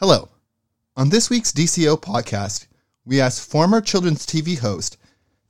Hello. On this week's DCO podcast, we asked former children's TV host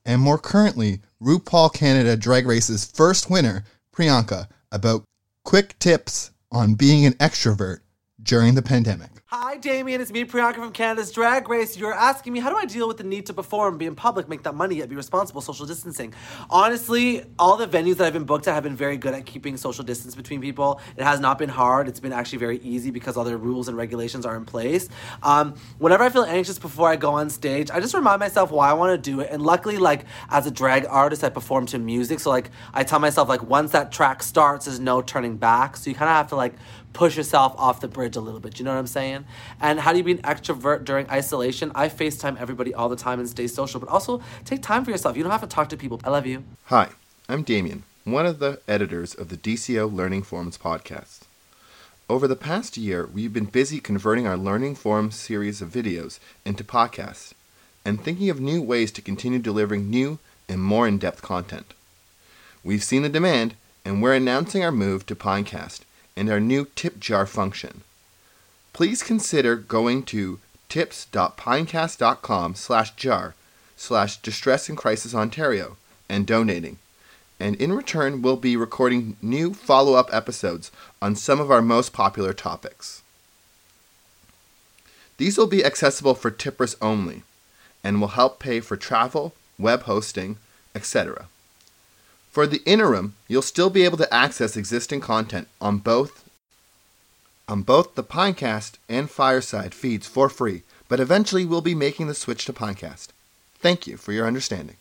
and more currently RuPaul Canada Drag Race's first winner, Priyanka, about quick tips on being an extrovert during the pandemic. Hi, Damien. It's me, Priyanka from Canada's Drag Race. You're asking me, how do I deal with the need to perform, be in public, make that money, yet be responsible, social distancing? Honestly, all the venues that I've been booked at have been very good at keeping social distance between people. It has not been hard. It's been actually very easy because all the rules and regulations are in place. Um, whenever I feel anxious before I go on stage, I just remind myself why I want to do it. And luckily, like, as a drag artist, I perform to music. So, like, I tell myself, like, once that track starts, there's no turning back. So you kind of have to, like, push yourself off the bridge a little bit. You know what I'm saying? And how do you be an extrovert during isolation? I FaceTime everybody all the time and stay social, but also take time for yourself. You don't have to talk to people. I love you. Hi, I'm Damien, one of the editors of the DCO Learning Forums podcast. Over the past year, we've been busy converting our Learning Forums series of videos into podcasts and thinking of new ways to continue delivering new and more in depth content. We've seen the demand, and we're announcing our move to Pinecast and our new tip jar function. Please consider going to tips.pinecast.com slash jar slash distress and crisis Ontario and donating. And in return, we'll be recording new follow up episodes on some of our most popular topics. These will be accessible for tippers only and will help pay for travel, web hosting, etc. For the interim, you'll still be able to access existing content on both on both the Pinecast and Fireside feeds for free, but eventually we'll be making the switch to Pinecast. Thank you for your understanding.